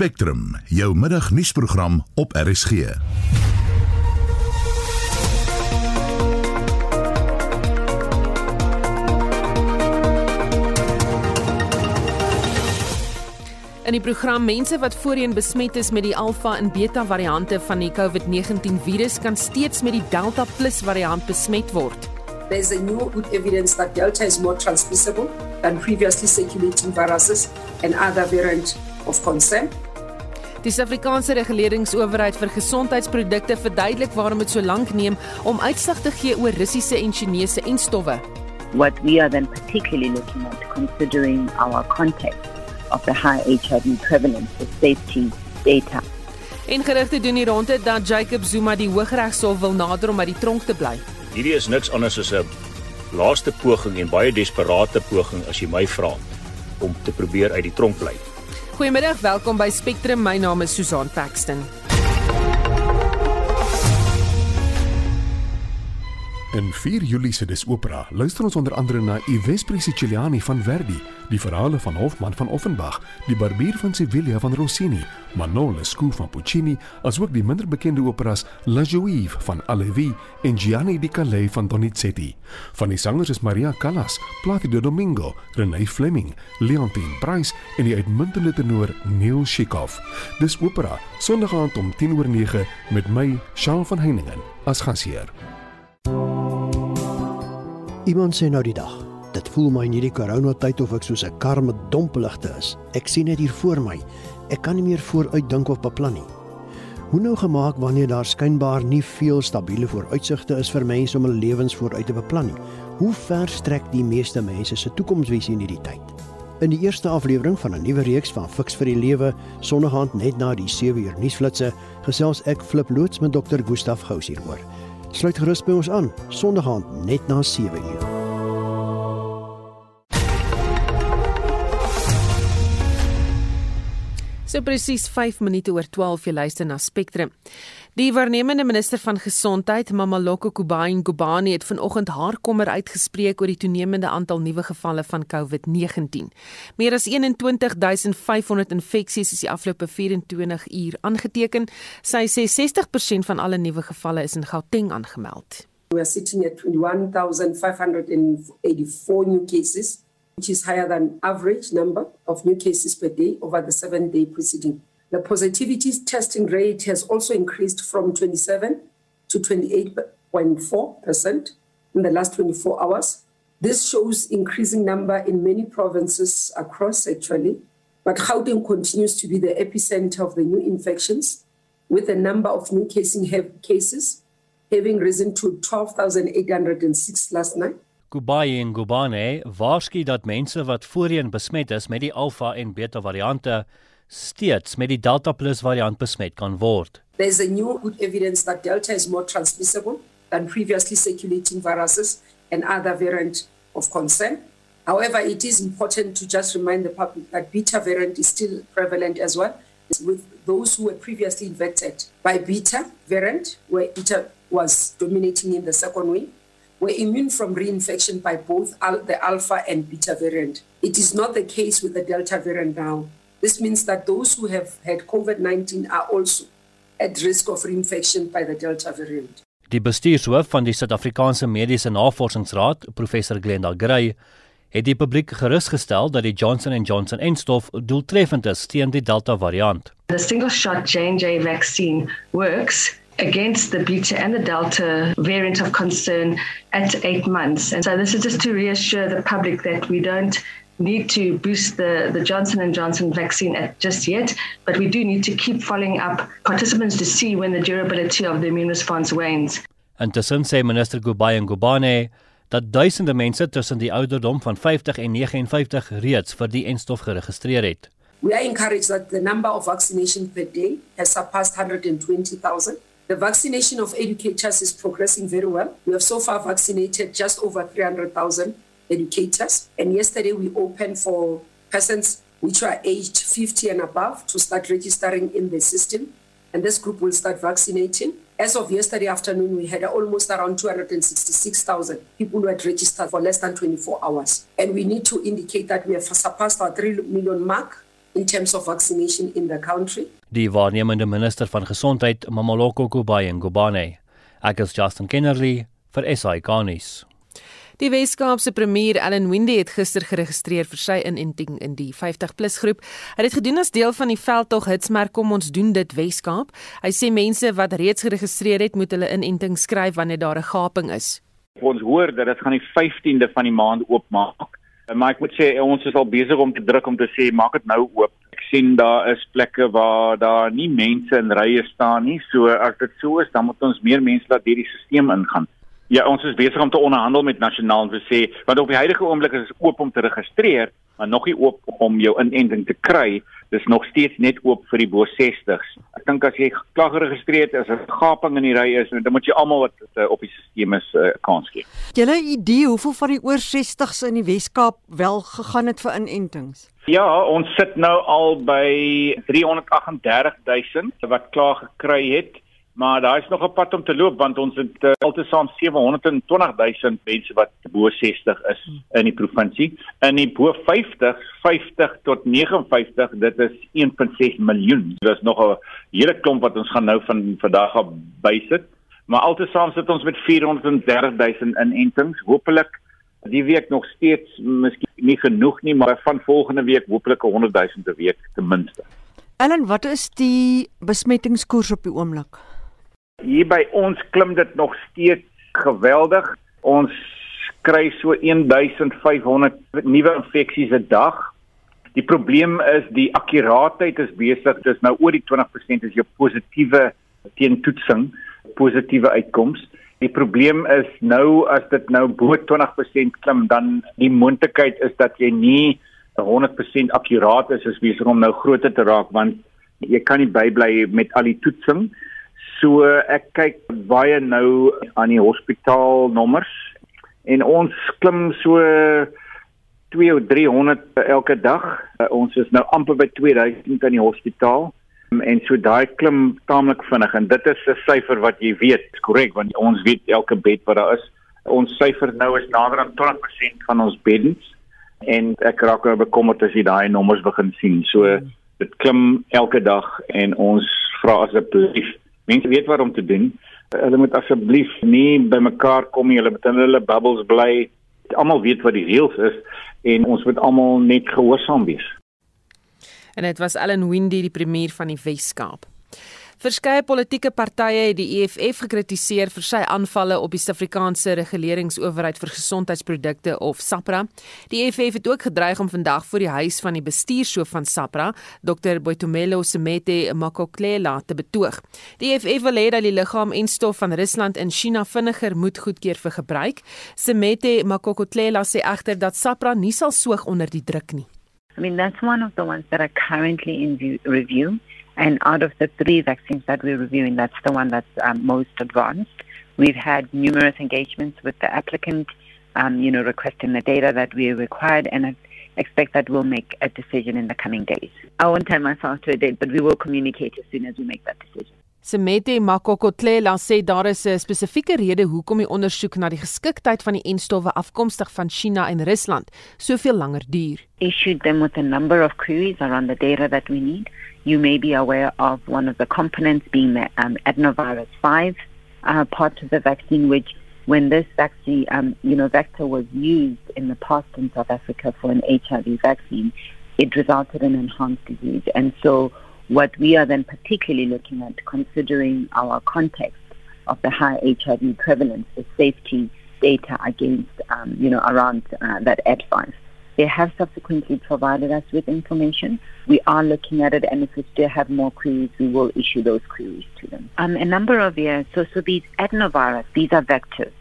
Spectrum, jou middagnuusprogram op RSG. In die program mense wat voorheen besmet is met die Alpha en Beta variante van die COVID-19 virus kan steeds met die Delta Plus variant besmet word. There's a new good evidence that Delta is more transmissible than previously circulating viruses and other variants of concern. Die Suid-Afrikaanse Reguleringsowerheid vir Gesondheidsprodukte verduidelik waarom dit so lank neem om uitslag te gee oor Russiese en Chinese enstowwe. What we are then particularly looking at considering our context of the high HIV prevalence with safety data. En gerugte doen die ronde dat Jacob Zuma die Hooggeregshof wil nader om uit die tronk te bly. Hierdie is niks anders as 'n laaste poging en baie desperate poging as jy my vra om te probeer uit die tronk bly. Goeiemiddag, welkom by Spectrum. My naam is Susan Paxton. In 4 Julie se Dis Opera luister ons onder andere na I Vespri Siciliani van Verdi, die verhale van Hofmann van Offenbach, die Barbier van Sevilla van Rossini, Manon Lescaut van Puccini, asook die minder bekende operas La Juive van Halévy en Gianni di Calais van Donizetti. Van die sangers is Maria Callas, Placido Domingo, René Fleming, Leontine Price en die uitmuntende tenor Neil Shikov. Dis Opera, Sondag aand om 10:09 met my, Shaun van Heiningen, as gasheer. Iemand sê nou die dag. Dit voel my in hierdie koronatyd of ek soos 'n kar met dompligte is. Ek sien net hier voor my. Ek kan nie meer vooruit dink of beplan nie. Hoe nou gemaak wanneer daar skynbaar nie veel stabiele vooruitsigte is vir mense om hul lewens vooruit te beplan nie? Hoe ver strek die meeste mense se toekomsvisie in hierdie tyd? In die eerste aflewering van 'n nuwe reeks van Fix vir die Lewe, Sonderhand net na die 7 uur nuusflitsse, gesels ek Flip loods met Dr. Gustaf Gous hieroor. Sluit gerus by ons aan, Sonderhand net na 7 uur. So presies 5 minute oor 12 jy luister na Spectrum. Die waarnemende minister van gesondheid, Mamaloko Kubayi Ngubane, het vanoggend haar kommer uitgespreek oor die toenemende aantal nuwe gevalle van COVID-19. Meer as 21500 infeksies is die afgelope 24 uur aangeteken. Sy sê 60% van alle nuwe gevalle is in Gauteng aangemeld. We are sitting at 21,584 new cases, which is higher than average number of new cases per day over the seven day preceding. The positivity testing rate has also increased from 27 to 28.4% in the last 24 hours. This shows increasing number in many provinces across actually, but Gauteng continues to be the epicenter of the new infections with the number of new casing have cases having risen to 12,806 last night. Kubayi en Gubane waarsku dat mense wat voorheen besmet is met die Alpha en Beta variante steeds met die Delta Plus variant besmet kan word. There's a new good evidence that Delta is more transmissible than previously circulating viruses and other variants of concern. However, it is important to just remind the public that Beta variant is still prevalent as well, with those who were previously infected by Beta variant, where Beta was dominating in the second wave, were immune from reinfection by both the Alpha and Beta variant. It is not the case with the Delta variant now. This means that those who have had COVID 19 are also at risk of reinfection by the Delta variant. Die bestuurshoof van die Suid-Afrikaanse Mediese Navorsingsraad, professor Glenda Gray, het die publiek gerusgestel dat die Johnson & Johnson enstof doeltreffend is teen die Delta variant. The single shot J&J vaccine works against the beta and the delta variant of concern at 8 months. And so this is just to reassure the public that we don't need to boost the, the Johnson & Johnson vaccine at just yet, but we do need to keep following up participants to see when the durability of the immune response wanes. Intussen sê minister Kubayi Ngubane dat duisende mense tussen die ouderdom van 50 en 59 reeds vir die enstof geregistreer het. We are encouraged that the number of vaccinations per day has surpassed 120,000. The vaccination of educators is progressing very well. We have so far vaccinated just over 300,000 educators. And yesterday we opened for persons which are aged 50 and above to start registering in the system. And this group will start vaccinating. As of yesterday afternoon, we had almost around 266,000 people who had registered for less than 24 hours. And we need to indicate that we have surpassed our 3 million mark in terms of vaccination in the country. Die waarnemende minister van gesondheid, Mamaloko Kubayi Ngubane. Ek is Justin Kennerly vir SAK nuus. Die Weskaapse premier Allan Windey het gister geregistreer vir sy inenting in die 50+ groep. Hy het dit gedoen as deel van die veldtog hitsmerk kom ons doen dit Weskaap. Hy sê mense wat reeds geregistreer het, moet hulle inenting skryf wanneer daar 'n gaping is. Ons hoor dat dit gaan die 15de van die maand oopmaak. Maar ek moet sê ons is al besig om te druk om te sê maak dit nou oop. Ek sien daar is plekke waar daar nie mense in rye staan nie. So as dit so is, dan moet ons meer mense laat hierdie stelsel ingaan. Ja, ons is besig om te onderhandel met nasionaal om te sê want op die huidige oomblik is dit oop om te registreer, maar nog nie oop om jou inenting te kry. Dis nog steeds net oop vir die bo 60s. Ek dink as jy klaar geregistreer het, as 'n gaping in die ry is, dan moet jy almal wat uh, op die stelsel is uh, kans gee. 'n idee hoeveel van die oor 60s in die Wes-Kaap wel gegaan het vir inentings? Ja, ons sit nou al by 338 000 wat klaar gekry het. Maar daar is nog 'n pad om te loop want ons het uh, altesaam 720 000 mense wat bo 60 is in die provinsie. In die bo 50, 50 tot 59, dit is 1.6 miljoen. Dit is nog 'n hele klomp wat ons gaan nou van vandag af bysit. Maar altesaam sit ons met 430 000 inentings. Hoopelik die week nog steeds miskien nie genoeg nie, maar van volgende week hoopelik 100 000 'n week ten minste. Ellen, wat is die besmettingskoers op die oomblik? Hier by ons klim dit nog steeds geweldig. Ons kry so 1500 nuwe infeksies 'n dag. Die probleem is die akkuraatheid is besig, dis nou oor die 20% is jou positiewe teentoetsing, positiewe uitkoms. Die probleem is nou as dit nou bo 20% klim, dan die moontlikheid is dat jy nie 100% akkuraat is as besig om nou groter te raak want jy kan nie bybly met al die toetsing nie So ek kyk baie nou aan die hospitaalnommers en ons klim so 2 of 300 elke dag. Uh, ons is nou amper by 2000 in die hospitaal um, en so daai klim taamlik vinnig en dit is 'n syfer wat jy weet, korrek, want ons weet elke bed wat daar is. Ons syfer nou is nader aan 20% van ons beddens en ek raak nou bekommerd as jy daai nommers begin sien. So dit klim elke dag en ons vra asseblief mense weet wat om te doen. Hulle moet asseblief nie bymekaar kom nie. Hulle moet in hulle bubbles bly. Almal weet wat die reëls is en ons moet almal net gehoorsaam wees. En dit was Ellen Windy die premier van die Wes-Kaap. Verskeie politieke partye het die EFF gekritiseer vir sy aanvalle op die Suid-Afrikaanse Reguleringsowerheid vir Gesondheidsprodukte of SAPRA. Die EFF het ook gedreig om vandag voor die huis van die bestuurshoof van SAPRA, Dr Boitumelo Semete Makoklela, te betoog. Die EFF wil hê dat die liggaam en stof van Rusland en China vinniger moet goedkeur vir gebruik. Semete Makokotlela sê egter dat SAPRA nie sal soog onder die druk nie. I mean that's one of the ones that are currently in review. And out of the three vaccines that we're reviewing, that's the one that's um, most advanced. We've had numerous engagements with the applicant, um, you know, requesting the data that we required, and I expect that we'll make a decision in the coming days. I won't tie myself to a date, but we will communicate as soon as we make that decision. Semete Makokotlela sê daar is 'n spesifieke rede hoekom die ondersoek na die geskiktheid van die enstowwe afkomstig van China en Rusland soveel langer duur. Issued them with a number of queries around the data that we need. You may be aware of one of the components being the um, adenovirus 5 uh, part of the vaccine, which when this vaccine, um, you know, vector was used in the past in South Africa for an HIV vaccine, it resulted in enhanced disease. And so what we are then particularly looking at, considering our context of the high HIV prevalence, the safety data against, um, you know, around uh, that Ad5. They have subsequently provided us with information. We are looking at it, and if we still have more queries, we will issue those queries to them. Um, a number of years. So, so these adenovirus, these are vectors,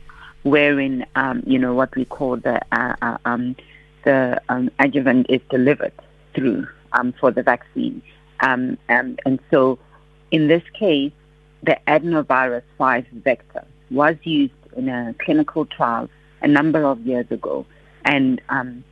wherein um, you know what we call the uh, uh, um, the um, adjuvant is delivered through um, for the vaccine, um, and, and so in this case, the adenovirus 5 vector was used in a clinical trial a number of years ago, and um,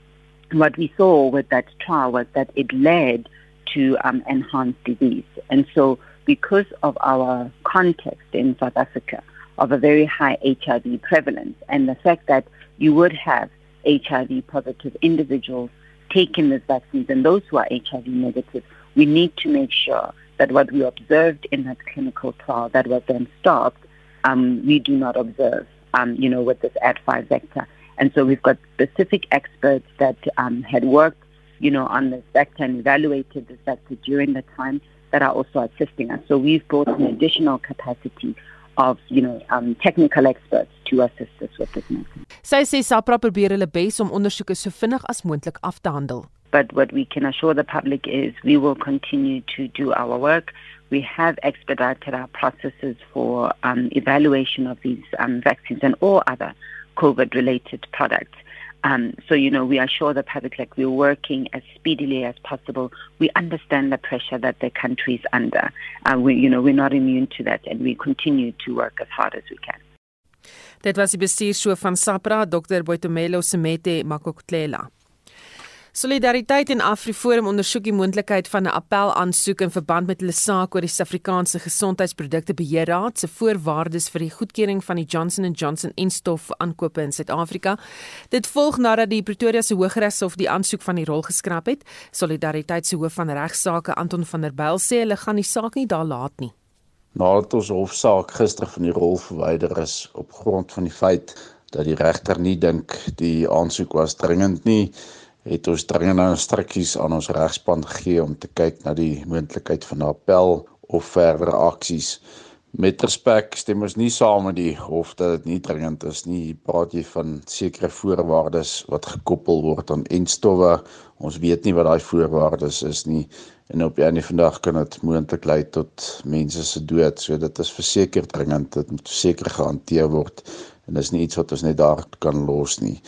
what we saw with that trial was that it led to um, enhanced disease. And so because of our context in South Africa of a very high HIV prevalence and the fact that you would have HIV positive individuals taking these vaccines and those who are HIV negative, we need to make sure that what we observed in that clinical trial that was then stopped, um, we do not observe, um, you know, with this Ad5 vector. And so we've got specific experts that um, had worked, you know, on this vector and evaluated the vector during the time that are also assisting us. So we've brought an additional capacity of, you know, um, technical experts to assist us with this medicine. Sy sê SAPRA probeer hulle bes om ondersoeke so vinnig as moontlik af te handel. But what we can assure the public is we will continue to do our work. We have expedited our processes for um, evaluation of these um, vaccines and all other COVID related products. Um, so, you know, we assure the public like we're working as speedily as possible. We understand the pressure that the country is under. Uh, we, you know, we're not immune to that and we continue to work as hard as we can. Dit was die bestuurshoof van SAPRA, Dr. Boitumelo Semete Makokotlela. Solidariteit en AfriForum ondersoek die moontlikheid van 'n appel aansoek in verband met hulle saak oor die Suid-Afrikaanse Gesondheidsprodukte Beheerraad se voorwaardes vir die goedkeuring van die Johnson & Johnson enstof aankope in Suid-Afrika. Dit volg nadat die Pretoria se Hooggeregshof die aansoek van die rol geskraap het. Solidariteit se hoof van regsaake, Anton van der Byl, sê hulle gaan die saak nie daar laat nie. Nadat ons hofsaak gister van die rol verwyder is op grond van die feit dat die regter nie dink die aansoek was dringend nie het ons dringende instruksies aan ons regspan gegee om te kyk na die moontlikheid van 'n appel of verdere aksies. Met respek stem ons nie saam met die hof dat dit nie dringend is nie. Praat jy van sekere voorwaardes wat gekoppel word aan enstowwe. Ons weet nie wat daai voorwaardes is nie en op 'n einde van die dag kan dit moontlik lei tot mense se dood. So dit is verseker dringend. Dit moet seker gehanteer word en dis nie iets wat ons net daar kan los nie.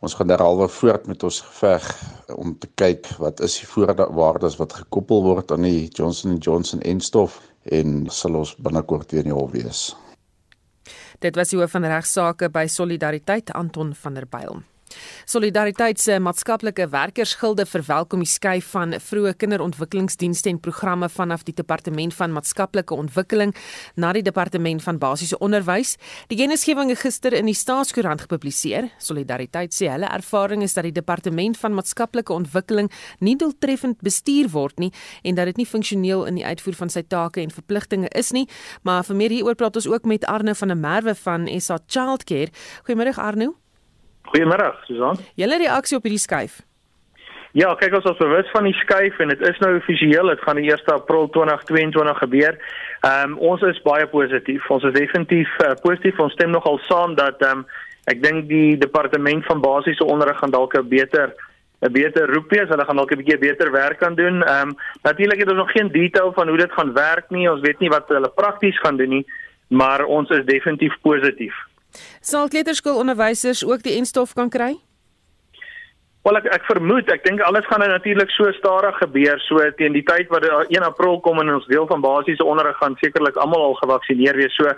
Ons gaan derhalwe voort met ons geveg om te kyk wat is die voorwaardes wat gekoppel word aan die Johnson & Johnson enstof en sal ons binnekort weer in die hof wees. Dit was die hoof van regsaake by Solidariteit Anton van der Byl. Solidariteit se maatskaplike werkersgilde verwelkom die skuif van vroeë kinderontwikkelingsdienste en programme vanaf die departement van maatskaplike ontwikkeling na die departement van basiese onderwys. Die kennisgewing is gister in die Staatskoerant gepubliseer. Solidariteit sê hulle ervaring is dat die departement van maatskaplike ontwikkeling nie doeltreffend bestuur word nie en dat dit nie funksioneel in die uitvoer van sy take en verpligtinge is nie. Maar vir meer hieroor praat ons ook met Arno van der Merwe van SA Childcare. Goeiemôre Arno. Goeiemôre, Susan. Julle reaksie op hierdie skuif? Ja, kyk ons is bewus van die skuif en dit is nou offisieel, dit gaan die 1 April 2022 gebeur. Ehm um, ons is baie positief. Ons is definitief uh, positief. Ons stem nogal saam dat ehm um, ek dink die departement van basiese onderrig gaan dalk 'n beter 'n beter roep wees. Hulle gaan dalk 'n bietjie beter werk kan doen. Ehm um, natuurlik het ons nog geen detail van hoe dit gaan werk nie. Ons weet nie wat hulle prakties gaan doen nie, maar ons is definitief positief. Sal kleuterskoolonderwysers ook die enstof kan kry? Wel ek ek vermoed, ek dink alles gaan nou natuurlik so stadig gebeur, so teen die tyd wat 1 April kom en ons deel van basiese onderrig gaan sekerlik almal al gevaksinneer wees. So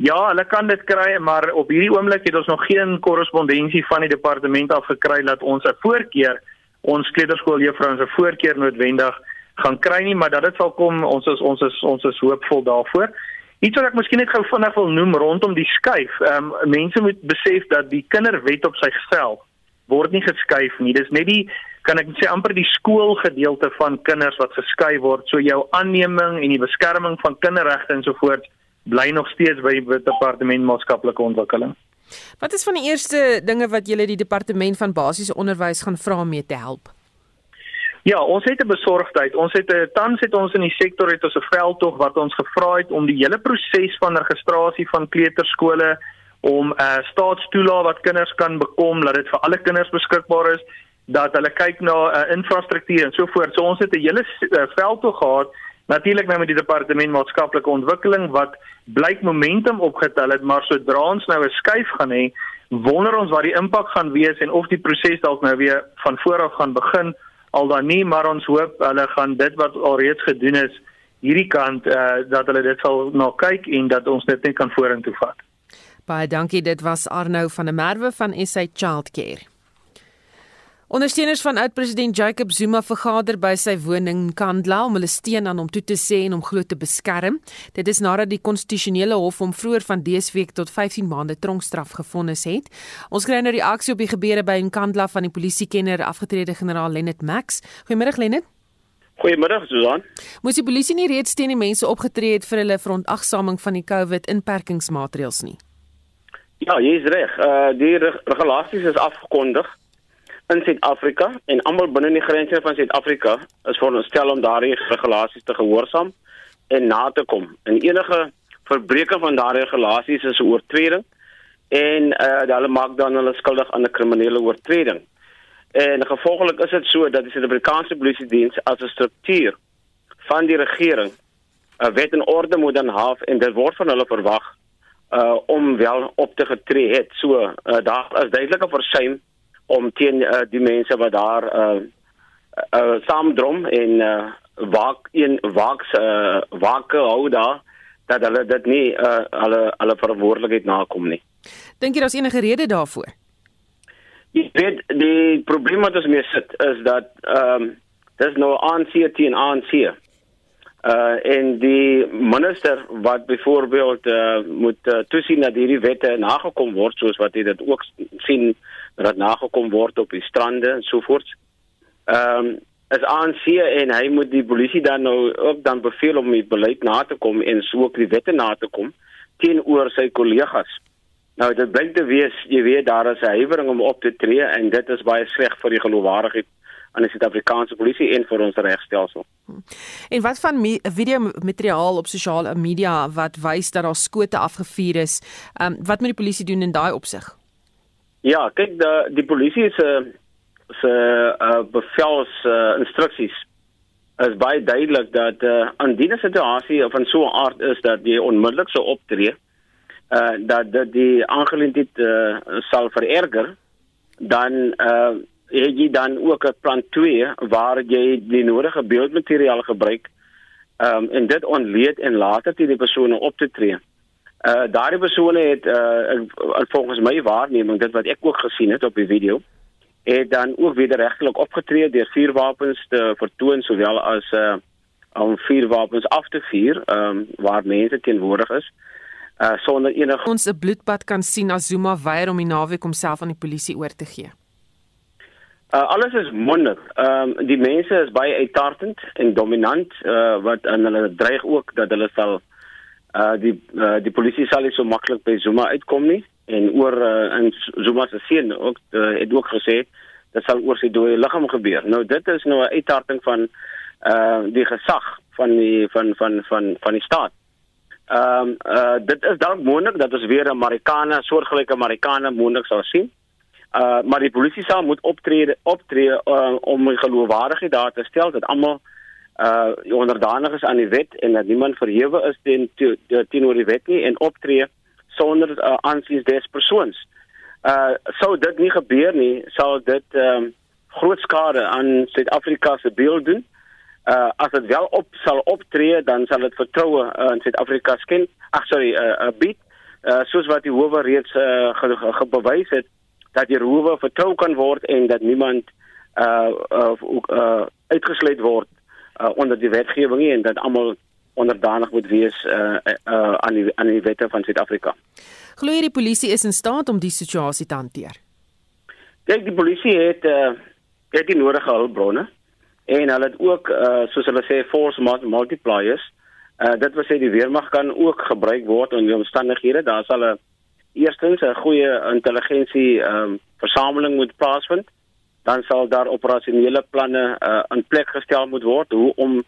ja, hulle kan dit kry, maar op hierdie oomblik het ons nog geen korrespondensie van die departement af gekry dat ons 'n voorkeur ons kleuterskooljuffrouens 'n voorkeur noodwendig gaan kry nie, maar dat dit sal kom, ons is ons is ons is hoopvol daarvoor. Iets wat ek miskien net gou vinnig wil noem rondom die skuif. Ehm um, mense moet besef dat die kinderwet op sigself word nie geskuif nie. Dis net die kan ek sê amper die skoolgedeelte van kinders wat geskuif word. So jou aanneming en die beskerming van kinderregte en so voort bly nog steeds by die departement maatskaplike ontwikkeling. Wat is van die eerste dinge wat julle die departement van basiese onderwys gaan vra om mee te help? Ja, ons het 'n besorgdheid. Ons het 'n tans het ons in die sektor het ons 'n veldtog wat ons gevra het om die hele proses van registrasie van kleuterskole om 'n uh, staatstoelaat wat kinders kan bekom, dat dit vir alle kinders beskikbaar is, dat hulle kyk na uh, infrastruktuur en so voort. So ons het 'n hele uh, veldtog gehad natuurlik nou met die departement maatskaplike ontwikkeling wat blyk momentum opgetel het, maar sodra ons nou 'n skuif gaan hê, wonder ons wat die impak gaan wees en of die proses dalk nou weer van voor af gaan begin al dan nie maar ons hoop hulle gaan dit wat alreeds gedoen is hierdie kant uh, dat hulle dit sal na kyk en dat ons dit net kan vorentoe vat. Baie dankie dit was Arnou van der Merwe van SA Childcare. Ondersteuners van oud-president Jacob Zuma vergader by sy woning in Kandla om hulle steun aan hom toe te sê en hom glo te beskerm. Dit is nadat die konstitusionele hof hom vroeër van dese week tot 15 maande tronkstraf gevonnis het. Ons kry nou reaksie op die gebeure by Nkandla van die polisiekenner afgetrede generaal Lennet Max. Goeiemôre Lennet. Goeiemiddag Susan. Moes die polisie nie reeds teen die mense opgetree het vir hulle verontagsaming van die COVID-inperkingsmaatreëls nie? Ja, jy is reg. Uh die regulasies is afgekondig in Suid-Afrika en almal binne die grense van Suid-Afrika is veronderstel om daardie regulasies te gehoorsaam en na te kom. En enige verbreeking van daardie regulasies is 'n oortreding en uh, hulle maak dan hulle skuldig aan 'n kriminele oortreding. En gevolglik is dit so dat die Suid-Afrikaanse Polisie Diens as 'n struktuur van die regering 'n wet en orde moet dan haf en dit word van hulle verwag uh om wel op te getree het. So uh, daar is duidelike versuim om teen uh, die mense wat daar uh, uh saamdrom en uh waak een waaks uh waake hou daar dat hulle dit nie uh hulle hulle verantwoordelikheid nakom nie. Dink jy daar's enige rede daarvoor? Jy weet die probleem wat ons mee sit is dat ehm um, dis nou ANC teen ANC. Uh en die minister wat byvoorbeeld uh moet uh, toesien dat hierdie wette nagekom word soos wat jy dit ook sien dat nagekom word op die strande en so voort. Ehm um, as ANC en hy moet die polisie dan nou ook dan beveel om die beleid na te kom en so ook die wette na te kom teenoor sy kollegas. Nou dit blyk te wees, jy weet daar is 'n huiwering om op te tree en dit is baie sleg vir die geloofwaardigheid aan die Suid-Afrikaanse polisie en vir ons regstelsel. En wat van video materiaal op sosiale media wat wys dat daar skote afgevuur is? Um, wat moet die polisie doen in daai opsig? Ja, kyk die die polisie se se uh, bevels uh, instruksies is baie duidelik dat uh, indien 'n situasie van so 'n aard is dat jy onmiddellik sou optree, uh, dat dat die aangeleentheid uh, sal vererger, dan uh, het jy dan ook 'n plan 2 waar jy die nodige beeldmateriaal gebruik um, en dit onleed en later teen die persone op te tree. Uh daardie persone het uh volgens my waarneming dit wat ek ook gesien het op die video het dan ook wederregtelik opgetree deur vuurwapens te vertoon sowel as uh om vuurwapens af te vuur um waar mense teenwoordig is uh sonder enige ons 'n bloedbad kan sien as Zuma weier om die naweek homself aan die polisie oor te gee. Uh alles is mondig. Ehm um, die mense is baie uittartend en dominant uh wat en hulle dreig ook dat hulle sal uh die uh, die polisie sal nie so maklik by Zuma uitkom nie en oor uh, in Zuma se seun ook uh, het ook gesê dit sal oor sy dooie liggaam gebeur. Nou dit is nou 'n uittarting van uh die gesag van die van van van van die staat. Ehm um, uh dit is dalk moontlik dat ons weer 'n Amerikaner soortgelyke Amerikaner moontlik sal sien. Uh maar die polisie sal moet optree optree uh, om geloofwaardigheid daar te stel dat almal uh onderdanig is aan die wet en dat niemand verhewe is teen teenoor die wet nie en optree sonder uh, aansiens des persoons. Uh sou dit nie gebeur nie, sal dit ehm um, groot skade aan Suid-Afrika se beeld doen. Uh as dit wel op sal optree, dan sal dit vertroue uh, in Suid-Afrika skend. Ag sorry, uh, uh bied uh soos wat die howe reeds uh ge, ge bewys het dat die howe vertrou kan word en dat niemand uh uh, uh uitgesluit word uh, onder die wetgewing en dat almal onderdanig moet wees uh, uh, aan die aan die wette van Suid-Afrika. Glo jy die polisie is in staat om die situasie te hanteer? Kyk, die polisie het uh, het die nodige hulpbronne en hulle het ook uh, soos hulle sê force multipliers. Uh, dit wil sê die weermag kan ook gebruik word in die omstandighede. Daar sal 'n eerstens 'n goeie intelligensie um, versameling moet plaasvind dan sal daar operasionele planne uh, in plek gestel moet word hoe om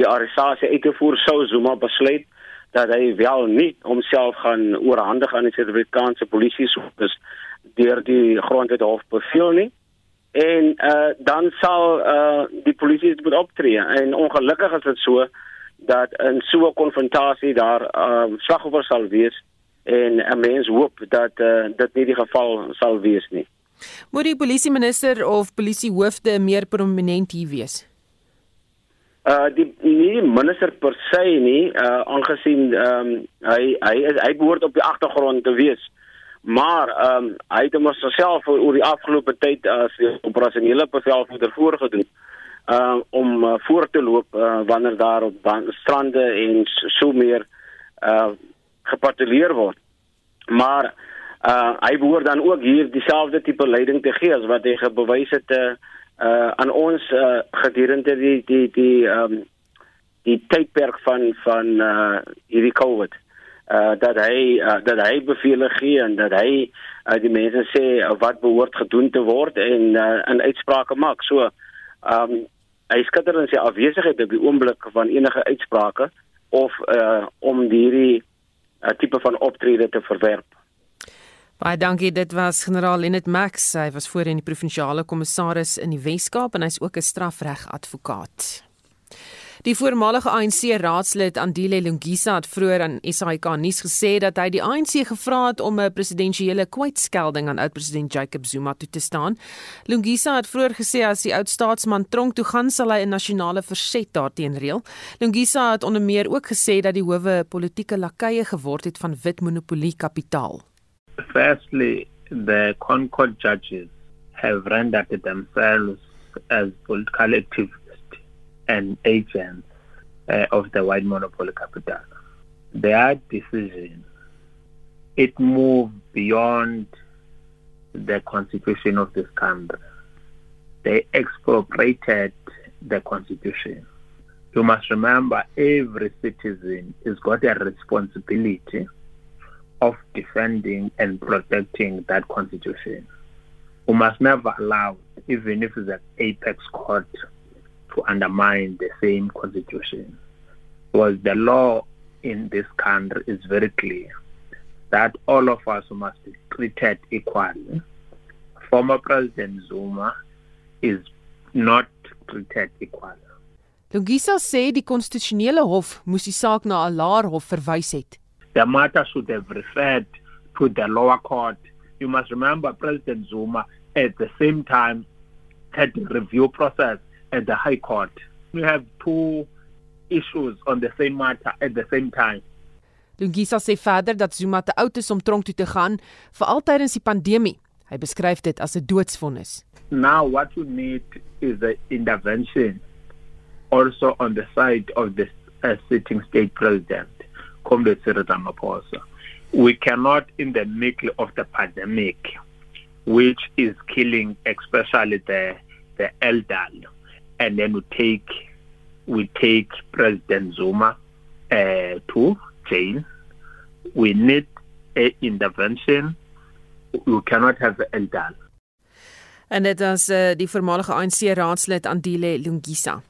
die arrestasie uit te voer. Sou Zuma besluit dat hy wel nie homself gaan oorhandig aan die Suid-Afrikaanse polisie soos deur die grondwet hof beveel nie. En uh, dan sal uh, die polisie moet optree. En ongelukkig is dit so dat in so 'n konfrontasie daar uh, slagoffers sal wees en 'n mens hoop dat uh, dit nie die geval sal wees nie Moet die polisie minister of polisiehoofde meer prominent hier wees? Uh die nie minister per se nie, uh aangesien ehm um, hy hy is hy behoort op die agtergrond te wees Maar ehm um, hy het homself oor die afgelope tyd as operasionele bevelvoerder voorgedoen uh om uh, voor te loop uh, wanneer daar op strande en so meer uh gepatrolleer word. Maar uh hy behoort dan ook hier dieselfde tipe leiding te gee as wat hy gebewys het uh, uh aan ons uh, gedurende die die die ehm um, die tydperk van van uh hierdie COVID. Uh dat hy uh, dat hy bevele gee en dat hy uh, die mense sê uh, wat behoort gedoen te word en uh, 'n uitsprake maak. So ehm um, hy skitter in sy afwesigheid op die oomblik van enige uitsprake of uh om hierdie uh, tipe van optrede te verwerp. Baie dankie. Dit was generaal Lenet Max. Hy was voorheen die provinsiale kommissaris in die Wes-Kaap en hy's ook 'n strafregadvokaat. Die voormalige ANC raadslid Andile Lungisa het vroeër aan SAK nuus gesê dat hy die ANC gevra het om 'n presidensiële kwytskelding aan oud-president Jacob Zuma toe te staan. Lungisa het vroeër gesê as die oud staatsman tronk toe gaan, sal hy 'n nasionale verset daarteen reël. Lungisa het onder meer ook gesê dat die howe politieke lakeye geword het van wit monopolie kapitaal. Firstly, the Concord judges have rendered themselves as political activists and agents uh, of the white monopoly capital. Their decision, it moved beyond the constitution of this country. They expropriated the constitution. You must remember every citizen has got a responsibility of defending and protecting that constitution. We must never allow, even if it's an apex court to undermine the same constitution. Because the law in this country is very clear that all of us must be treated equally. Former President Zuma is not treated equally. Lungisa sê die konstitusionele hof moes die saak na 'n laer hof verwys het. The matter should have referred to the lower court. You must remember President Zuma at the same time had the review process at the High Court. We have two issues on the same matter at the same time. Lungisa sê verder dat Zuma te oud is om tronk toe te gaan, veral tydens die pandemie. Hy beskryf dit as 'n doodsvonnis. Now what we need is the intervention also on the side of the uh, sitting state president, Comrade. We cannot in the middle of the pandemic which is killing especially the the elderly and then we take we take President Zuma uh, to jail. We need intervention. We cannot have an elder. En dit is uh, die voormalige ANC raadslid Andile Lungisa.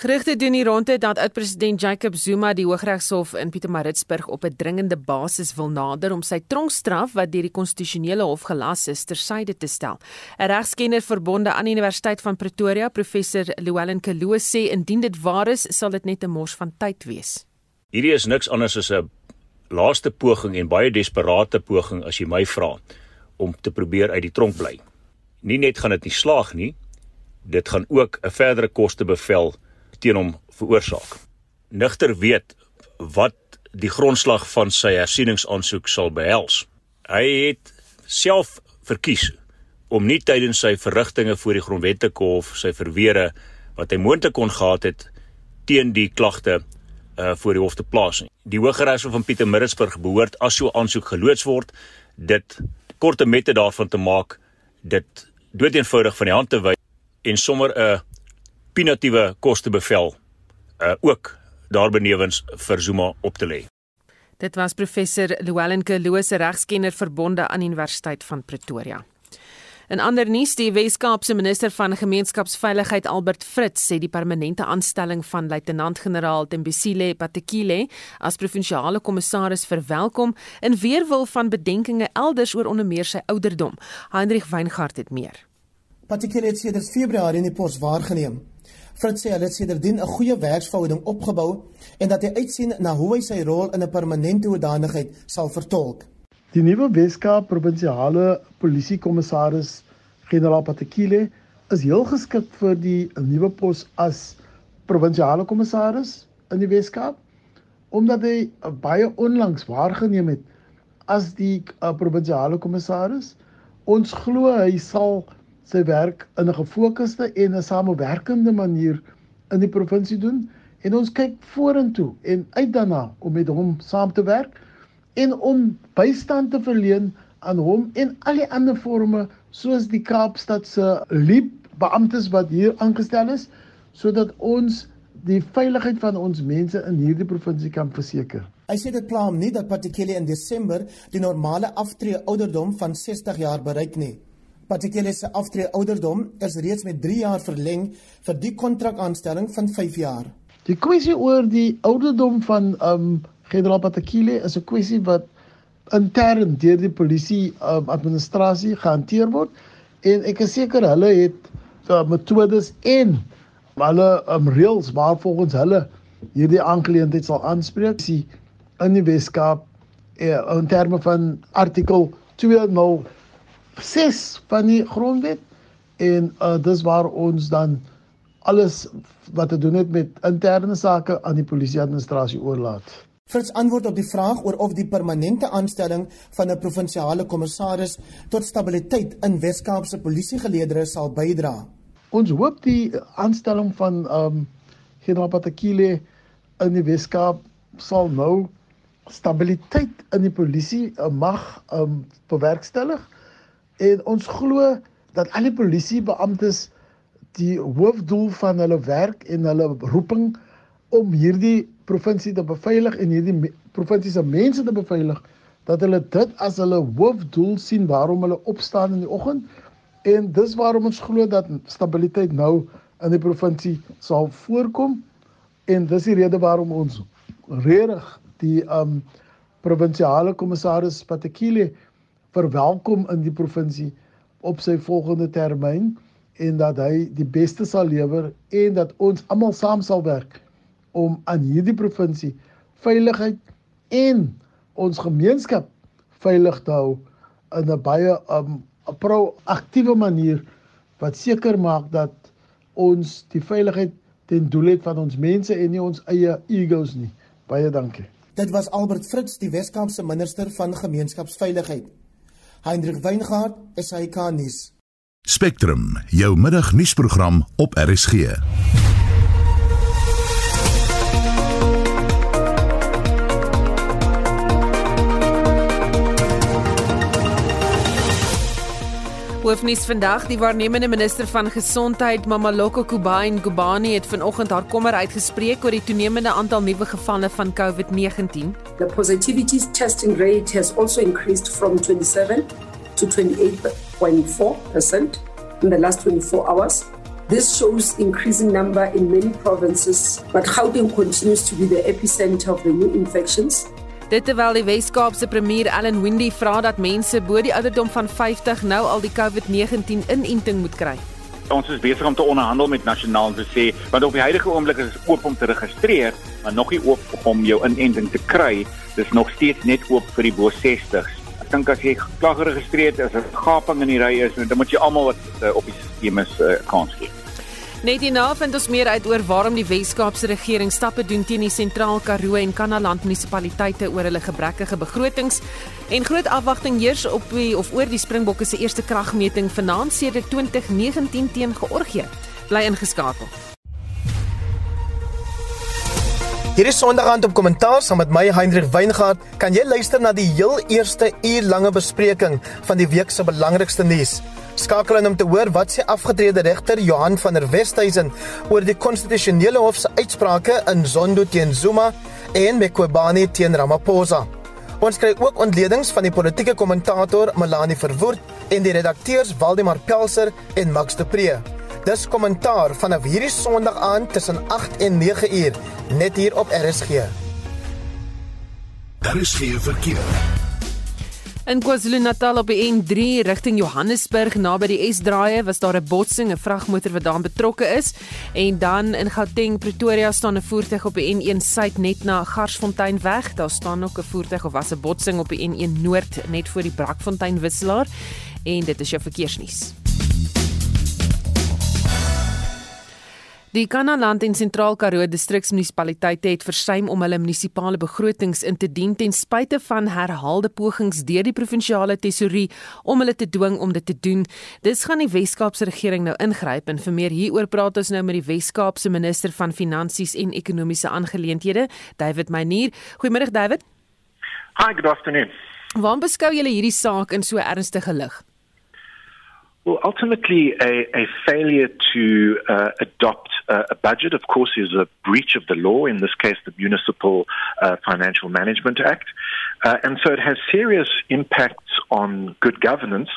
Gerugte doen die ronde dat oud-president Jacob Zuma die Hooggeregshof in Pietermaritzburg op 'n dringende basis wil nader om sy tronkstraf wat deur die konstitusionele hof gelas is tersyde te stel. 'n Regskenner verbonde aan die Universiteit van Pretoria, professor Llewellyn Kaloe sê indien dit waar is, sal dit net 'n mors van tyd wees. Hierdie is niks anders as 'n laaste poging en baie desperate poging as jy my vra om te probeer uit die tronk bly. Nie net gaan dit nie slaag nie, dit gaan ook 'n verdere koste bevel teen hom veroorsaak. Nigter weet wat die grondslag van sy hersieningsaansoek sal behels. Hy het self verkies om nie tydens sy verrigtinge voor die grondwetlike hof sy verweere wat hy moontlik kon gehad het teen die klagte uh voor die hof te plaas nie. Die Hooggeregshof van Pietermaritzburg behoort as so aansoek geloods word dit korte mette daarvan te maak dit doeteenvoudig van die hand te wy en sommer 'n punitiewe kostebevel uh ook daarbenewens vir Zuma op te lê. Dit was professor Llewellyn Kelose regskenner verbonde aan Universiteit van Pretoria. In ander nuus, die Wes-Kaapse minister van gemeenskapsveiligheid Albert Fritz sê die permanente aanstelling van luitenant-generaal Tembisile Patekile as provinsiale kommissaris verwelkom in weerwil van bedenkinge elders oor onder meer sy ouderdom. Heinrich Weingart het meer. Patekile het sedert Februarie in die pos waargeneem. Fritz sê hy het sedertdien 'n goeie werksverhouding opgebou en dat hy uitsien na hoe hy sy rol in 'n permanente hoedanigheid sal vertolk. Die nuwe Weskaap provinsiale polisiekommissaris generaal Patekile is heel geskik vir die nuwe pos as provinsiale kommissaris in die Weskaap omdat hy baie onlangs waargeneem het as die uh, provinsiale kommissaris. Ons glo hy sal sy werk in 'n gefokusde en 'n samewerkende manier in die provinsie doen en ons kyk vorentoe en uit daarna om met hom saam te werk en om bystand te verleen aan hom en al die ander forme soos die Kaapstad se liep beamptes wat hier aangestel is sodat ons die veiligheid van ons mense in hierdie provinsie kan verseker. Hy sê dit pla hom nie dat Patekile in Desember die normale aftree ouderdom van 60 jaar bereik nie. Patekile se aftree ouderdom is reeds met 3 jaar verleng vir die kontrakaanstelling van 5 jaar. Die kwessie oor die ouderdom van um generaal Patekile is 'n kwessie wat intern deur die polisie um, administrasie gehanteer word en ek is seker hulle het uh, metodes en hulle um, reëls waarvolgens hulle hierdie aangeleentheid sal aanspreek in die Weskaap eh, in terme van artikel 206 van die grondwet en uh, dis waar ons dan alles wat te doen het met interne sake aan die polisie administrasie oorlaat. Frits antwoord op die vraag oor of die permanente aanstelling van 'n provinsiale kommissaris tot stabiliteit in Weskaapse polisiegeleedere sal bydra. Ons hoop die aanstelling van ehm um, generaal Patakile in die Weskaap sal nou stabiliteit in die polisie uh, mag um, bewerkstellig en ons glo dat al die polisiebeamptes die hoofdoel van hulle werk en hulle roeping om hierdie provinsie te beveilig en hierdie provinsie se mense te beveilig dat hulle dit as hulle hoofdoel sien waarom hulle opstaan in die oggend. En dis waarom ons glo dat stabiliteit nou in die provinsie sal voorkom. En dis die rede waarom ons regtig die um provinsiale kommissaris Patekile verwelkom in die provinsie op sy volgende termyn en dat hy die beste sal lewer en dat ons almal saam sal werk om aan hierdie provinsie veiligheid en ons gemeenskap veilig te hou in 'n baie um proaktiewe manier wat seker maak dat ons die veiligheid ten doel het van ons mense en nie ons eie egos nie. Baie dankie. Dit was Albert Fritz, die Weskaapse minister van gemeenskapsveiligheid. Hendrik Weingart, SAK nuus. Spectrum, jou middagnuusprogram op RSG. Hoofnuus vandag, die waarnemende minister van gesondheid, Mamaloko Kubain Gubani het vanoggend haar kommer uitgespreek oor die toenemende aantal nuwe gevalle van COVID-19. The positivity testing rate has also increased from 27 to 28.4% in the last 24 hours. This shows increasing number in many provinces, but Gauteng continues to be the epicenter of the new infections. Dit terwyl die Wes-Kaapse premier Allan Windey vra dat mense bo die ouderdom van 50 nou al die COVID-19 inenting moet kry. Ons is besig om te onderhandel met nasionaal te sê want op die huidige oomblik is dit oop om te registreer, maar nog nie oop om jou inenting te kry. Dis nog steeds net oop vir die bo 60s. Ek dink as jy klaar geregistreer het, as 'n gaping in die ry is, dan moet jy almal wat uh, op die stelsel is uh, kans gee. Net hierna vind ons meer uit oor waarom die Wes-Kaapse regering stappe doen teen die Sentraal Karoo en Kanaland munisipaliteite oor hulle gebrekkige begrotings en groot afwagting heers op die of oor die Springbokke se eerste kragmeting vanaand sedert 2019 teen Georgië. Bly ingeskakel. Hierdie Sondagaand op kommentaar saam met my Hendrik Weingart kan jy luister na die heel eerste uur lange bespreking van die week se belangrikste nuus. Skakel in om te hoor wat sê afgetrede regter Johan van der Westhuizen oor die konstitusionele hof se uitsprake in Zondo teen Zuma en Mqobani teen Ramaphosa. Ons kry ook ontledings van die politieke kommentator Melanie Verwoerd en die redakteurs Waldemar Pelser en Max de Pre. Dis kommentaar vanaf hierdie Sondag aan tussen 8 en 9 uur net hier op RSG. Daar is geen verkeer. In KwaZulu-Natal op die N3 rigting Johannesburg naby die S-draaie was daar 'n botsing, 'n vragmotor wat daarin betrokke is. En dan in Gauteng, Pretoria staan 'n voertuig op die N1 suid net na Garsfontein weg. Daar staan ook 'n voertuig of was 'n botsing op die N1 noord net voor die Brakfontein wisselaar. En dit is jou verkeersnuus. Die Kanaland en Sentraal Karoo distriksmunisipaliteite het versuim om hulle munisipale begrotings in te dien ten spyte van herhaalde pogings deur die provinsiale tesourie om hulle te dwing om dit te doen. Dis gaan die Wes-Kaapse regering nou ingryp en vir meer hieroor praat ons nou met die Wes-Kaapse minister van Finansies en Ekonomiese Aangeleenthede, David Meyer. Goeiemôre David. Hi, good afternoon. Waarom beskou julle hierdie saak in so ernstige lig? Well, ultimately, a, a failure to uh, adopt uh, a budget, of course, is a breach of the law, in this case, the Municipal uh, Financial Management Act. Uh, and so it has serious impacts on good governance,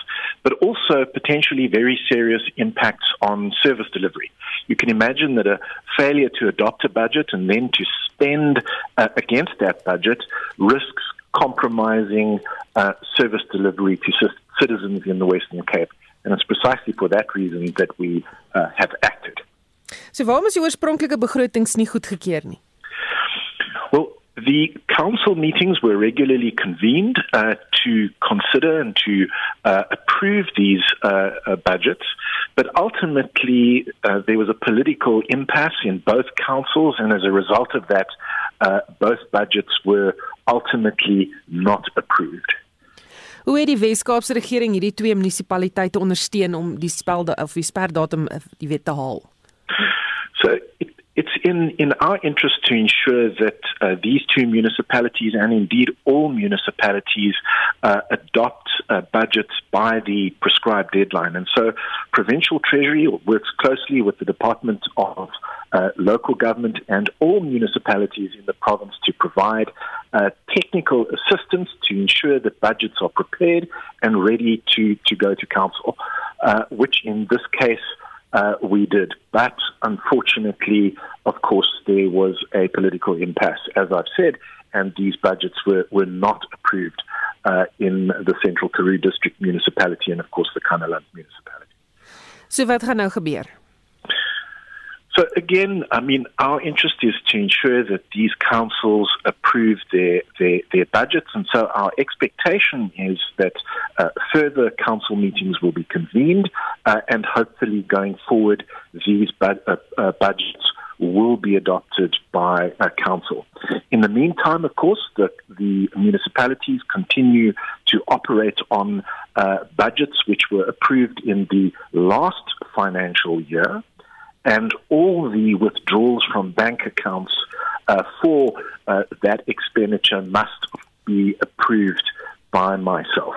but also potentially very serious impacts on service delivery. You can imagine that a failure to adopt a budget and then to spend uh, against that budget risks compromising uh, service delivery to citizens in the Western Cape. And it's precisely for that reason that we uh, have acted. So waarom is die oorspronklike begrotings nie goedgekeur nie? Well, the council meetings were regularly convened uh, to consider and to uh, approve these uh, uh budgets, but ultimately uh, there was a political impasse in both councils, and as a result of that, uh, both budgets were ultimately not approved. Hoe het die Wes-Kaapse regering hierdie twee munisipaliteite ondersteun om die spel of die sperdatum die wet te haal? In, in our interest to ensure that uh, these two municipalities and indeed all municipalities uh, adopt uh, budgets by the prescribed deadline. And so Provincial Treasury works closely with the Department of uh, local government and all municipalities in the province to provide uh, technical assistance to ensure that budgets are prepared and ready to, to go to council, uh, which in this case uh, we did. But unfortunately, of course, there was a political impasse, as I've said, and these budgets were, were not approved uh, in the Central Karoo District Municipality and, of course, the Kanaland Municipality. So wat gaan nou gebeur? So again, I mean, our interest is to ensure that these councils approve their, their, their budgets. And so our expectation is that uh, further council meetings will be convened uh, and hopefully going forward, these bu- uh, uh budgets will be adopted by council. In the meantime, of course, the, the municipalities continue to operate on uh, budgets which were approved in the last financial year and all the withdrawals from bank accounts uh, for uh, that expenditure must be approved by myself.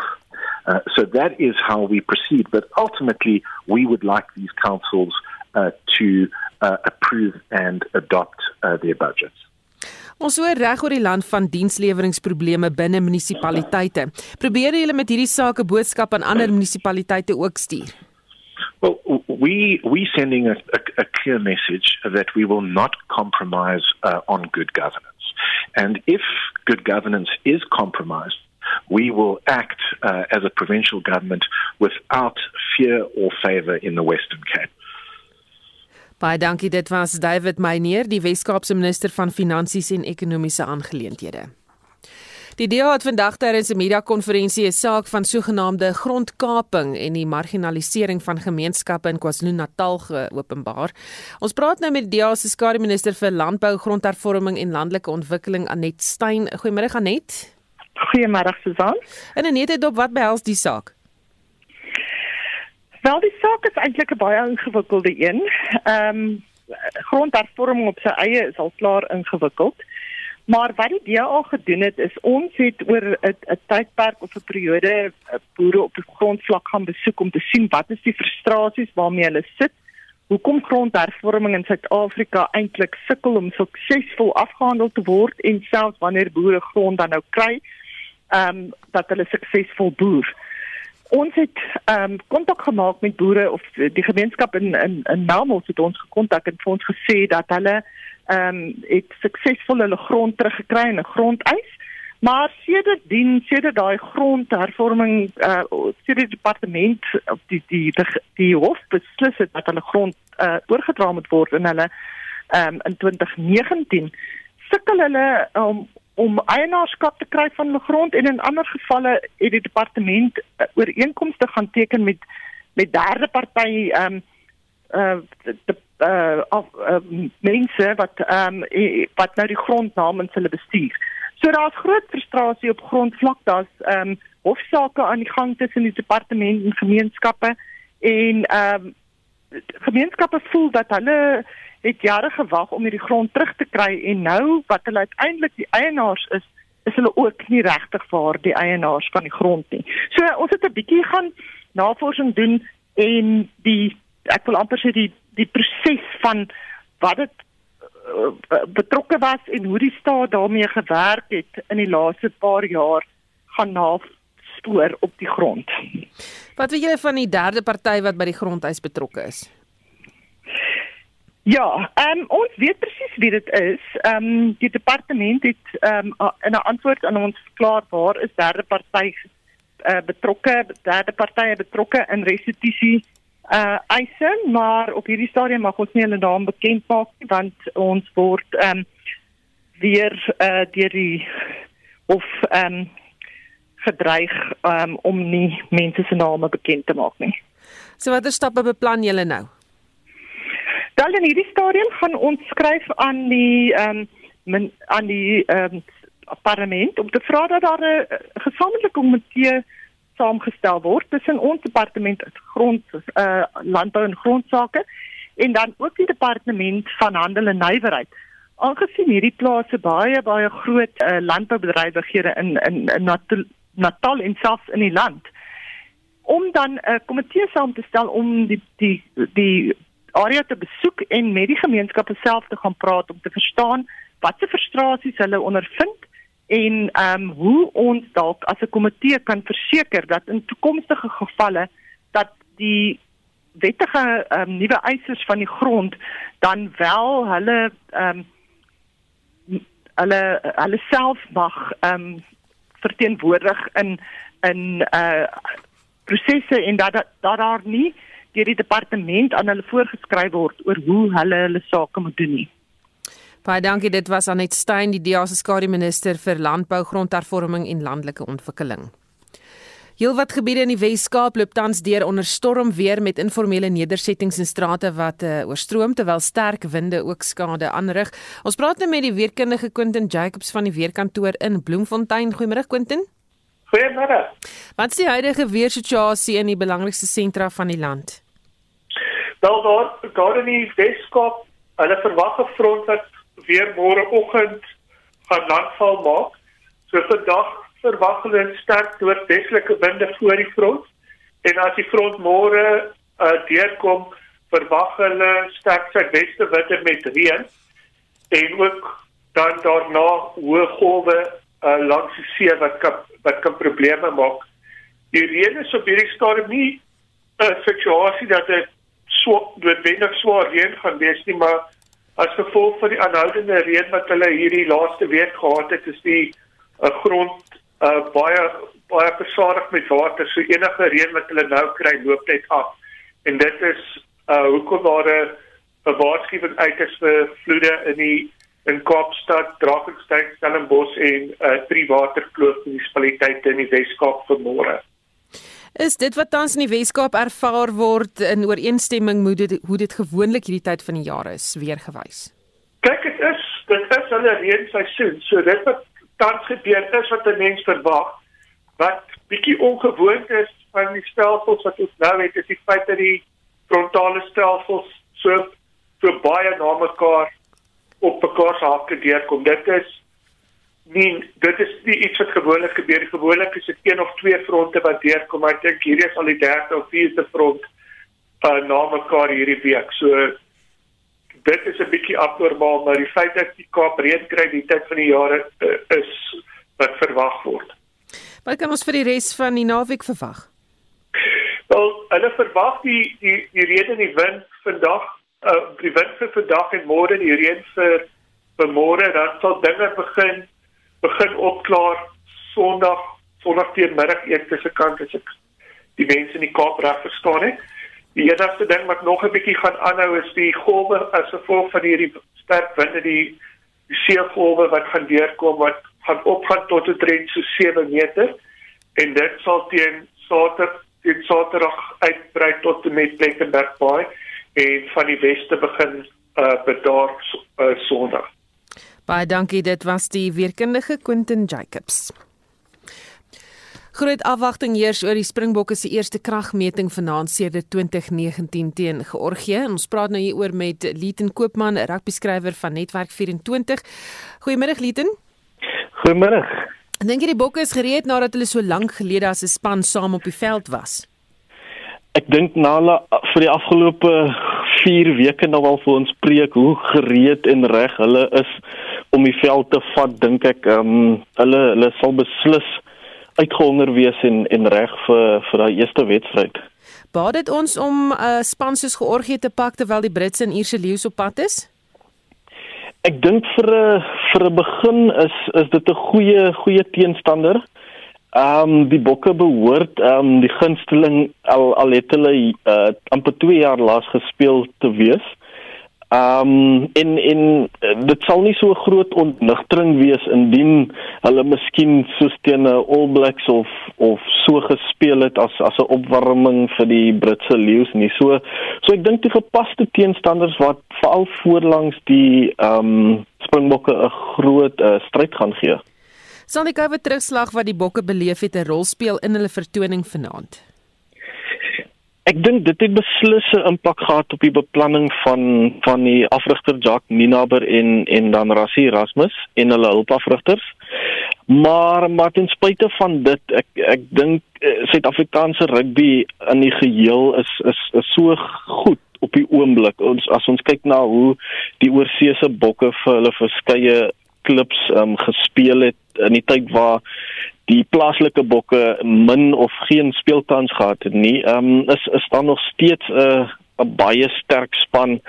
Uh, so that is how we proceed. But ultimately, we would like these councils uh, to uh, approve and adopt uh, their budgets. Ons hoor reg oor die land van diensleweringprobleme binne munisipaliteite. Probeer julle met hierdie saak 'n boodskap aan ander munisipaliteite ook stuur? Well, we we sending a, a, a, clear message that we will not compromise uh, on good governance, and if good governance is compromised, we will act uh, as a provincial government without fear or favour in the Western Cape. Baie dankie dit was David Meyer, die Wes-Kaapse minister van Finansies en Ekonomiese Aangeleenthede. Die DA het vandag tydens 'n media-konferensie 'n saak van sogenaamde grondkaping en die marginalisering van gemeenskappe in KwaZulu-Natal geopenbaar. Ons praat nou met die DA se skare minister vir landbou, grondhervorming en landelike ontwikkeling Anet Stein. Goeiemôre Anet. Goeiemôre Susan. En Anet het op wat behels die saak? Wel die saak is eintlik 'n baie ingewikkelde een. Ehm um, grondhervorming op sy eie is al klaar ingewikkeld. Maar wat die DA gedoen het is ons het oor 'n tydperk of 'n periode eh, boere op die grondvlak gaan besoek om te sien wat is die frustrasies waarmee hulle sit. Hoekom grondhervorming in Suid-Afrika eintlik sukkel om suksesvol afgehandel te word en selfs wanneer boere grond dan nou kry, ehm um, dat hulle suksesvol boer. Ons het ehm um, kontak gemaak met boere of die gemeenskap in in in Namos het ons gekontak en vir ons gesê dat hulle ehm um, het suksesvol hulle grond teruggekry en 'n grondeis. Maar sedertdien, sedert daai grondhervorming uh sedert departement op die die die, die hof beslis het dat hulle grond uh oorgedra moet word in hulle ehm um, in 2019 sukkel hulle om om eienaarskap te kry van hulle grond en in ander gevalle het die departement uh, ooreenkomste gaan teken met met derde party ehm um, uh uh, of uh, mense wat ehm um, wat nou die grond namens hulle bestuur. So daar's groot frustrasie op grondvlak. Daar's ehm um, hofsaake aan die gang tussen die departement en gemeenskappe en ehm um, gemeenskappe voel dat hulle het jare gewag om hierdie grond terug te kry en nou wat hulle uiteindelik die eienaars is, is hulle ook nie regtig vir die eienaars van die grond nie. So ons het 'n bietjie gaan navorsing doen en die ek wil amper sê die die proses van wat dit uh, betrokke was en hoe die staat daarmee gewerk het in die laaste paar jaar gaan naspoor op die grond. Wat weet julle van die derde party wat by die grondhuis betrokke is? Ja, um, ons weet presies wie dit is. Ehm um, die departement het ehm um, in 'n antwoord aan ons verklaar waar is derde party uh, betrokke, derde partye betrokke in restituisie uh eise, maar op hierdie stadium mag ons nie hulle naam bekend maak nie want ons word ehm um, weer uh deur die of ehm um, gedreig um, om nie mense se name bekend te maak nie. So watter stappe beplan julle nou? Dan in hierdie stadium gaan ons skryf aan die ehm um, aan die ehm um, parlement om te vra dat daar 'n gesamentlike komitee saamgestel word tussen ons departement grond uh landbou en grondsake en dan ook die departement van handel en nywerheid. Aangesien hierdie plase baie baie groot uh, landboubedrywighede in in, in Natal en selfs in die land om dan 'n komitee saam te stel om die die die area te besoek en met die gemeenskappe self te gaan praat om te verstaan wat se frustrasies hulle ondervind en ehm um, hoe ons dalk as 'n komitee kan verseker dat in toekomstige gevalle dat die wettige ehm um, nuwe eisers van die grond dan wel hulle ehm um, hulle hulle self mag ehm um, verteenwoordig in in uh prosesse en dat dat daar nie deur die departement aan hulle voorgeskryf word oor hoe hulle hulle sake moet doen nie. Baie dankie, dit was Anet Stein, die DEA se skare minister vir landbou, grondhervorming en landelike ontwikkeling. Heelwat gebiede in die Wes-Kaap loop tans deur onder stormweer met informele nedersettings en strate wat uh, oorstroom terwyl sterk winde ook skade aanrig. Ons praat nou met die weerkundige Quentin Jacobs van die weerkantoor in Bloemfontein. Goeiemôre Quentin. Goeiemôre. Wat is die huidige weersituasie in die belangrikste sentra van die land? Wel daar, daar in die Wes-Kaap, hulle verwag 'n front wat weer môreoggend gaan landval maak. So vandag verwag hulle sterk noordwestelike winde voor die front en as die front môre uh, deurkom, verwag hulle sterk suidweste winde met reën en ook dan daarna hoë golwe uh, langs die see wat kan, wat kan probleme maak. Die reën is op hierdie stadium nie 'n situasie dat dit so noodwendig swaar reën gaan wees nie, maar as gevolg van die aanhoudende reën wat hulle hierdie laaste week gehad het, is die uh, grond uh, baie baie besadig met water. So enige reën wat hulle nou kry, loop net af. En dit is uh, hoekom daar 'n waarskuwing uit is vir vloede in die in Kaapstad, Drakensberg, Stellenbosch en uh, drie waterkloof munisipaliteite in die Wes-Kaap vanmôre. Is dit wat tans in die Weskaap ervaar word in ooreenstemming met dit, hoe dit gewoonlik hierdie tyd van die jaar is, weergewys? Kyk, dit is dit is hulle reenseisoen. So dit wat tans gebeur is wat 'n mens verwag. Wat bietjie ongewoon is van die stelsels wat ons nou het, is die feit dat die frontale stelsels so so baie na mekaar op mekaar se hakke deurkom. Dit is Nee, dit is nie iets wat gewoonlik gebeur nie. Gewoonlik is dit een of twee fronte wat deurkom, maar ek dink hierdie is al die derde of vierde front uh, na mekaar hierdie week. So dit is 'n bietjie abnormaal, maar die feit dat die Kaap reën kry die tyd van die jaar uh, is wat verwag word. Wat kan ons vir die res van die naweek verwag? Wel, hulle verwag die die die reën en die wind vandag, uh, die wind vir vandag en môre, die reën vir vir môre, dan sal dinge begin begin opklaar Sondag Sondag teenoor eete se kant as ek die mense in die Kaap reg verstaan het. Die enigste ding wat nog 'n bietjie gaan aanhou is die golwe as gevolg van hierdie sterk winde die, seegolwe wat gaan deurkom wat gaan opgaan tot 'n trend so 7 meter en dit sal teen Saterdag teen Saterdag uitbrei tot met Plettenberg Bay en van die weste begin uh bedaar uh, Sondag. Baie dankie, dit was die weerkundige Quentin Jacobs. Groot afwagting heers oor die Springbokke se eerste kragmeting vanaand sedert 2019 teen Georgië. Ons praat nou hier oor met Lieten Koopman, rugby skrywer van Netwerk 24. Goeiemôre Lieten. Goeiemôre. Dink jy die Bokke is gereed nadat hulle so lank gelede as 'n span saam op die veld was? Ek dink na hulle vir die afgelope 4 weke nou al vir ons preek hoe gereed en reg hulle is om die veld te vat, dink ek ehm um, hulle hulle sal beslis uitgehonger wees en en reg vir vir daai eerste wedstryd. Baat dit ons om 'n uh, span soos Georgië te pak terwyl die Britse en Ierse leeu's op pad is? Ek dink vir 'n vir 'n begin is is dit 'n goeie goeie teenstander. Ehm um, die Bokke behoort ehm um, die gunsteling al al het hulle uh, amper 2 jaar laas gespeel te wees. Ehm um, in in dit sal nie so groot ontnigtering wees indien hulle miskien soos teen All Blacks of of so gespeel het as as 'n opwarming vir die Britse leeu's nie. So so ek dink die gepaste teenstanders wat veral voorlangs die ehm um, Springbokke 'n groot uh, stryd gaan gee. Sal die COVID terugslag wat die Bokke beleef het 'n rol speel in hulle vertoning vanaand? Ek dink dit het beslis 'n impak gehad op die beplanning van van die afrigter Jacques Ninaber en en dan Rassie Erasmus en hulle hulpafrigters. Maar maar ten spyte van dit, ek ek dink eh, Suid-Afrikaanse rugby in die geheel is is is so goed op die oomblik. Ons as ons kyk na hoe die oorseese bokke vir hulle verskeie klubs um, gespeel het in die tyd waar die plaaslike bokke min of geen speelkans gehad het nie. Ehm um, is is daar nog steeds 'n uh, 'n baie sterk span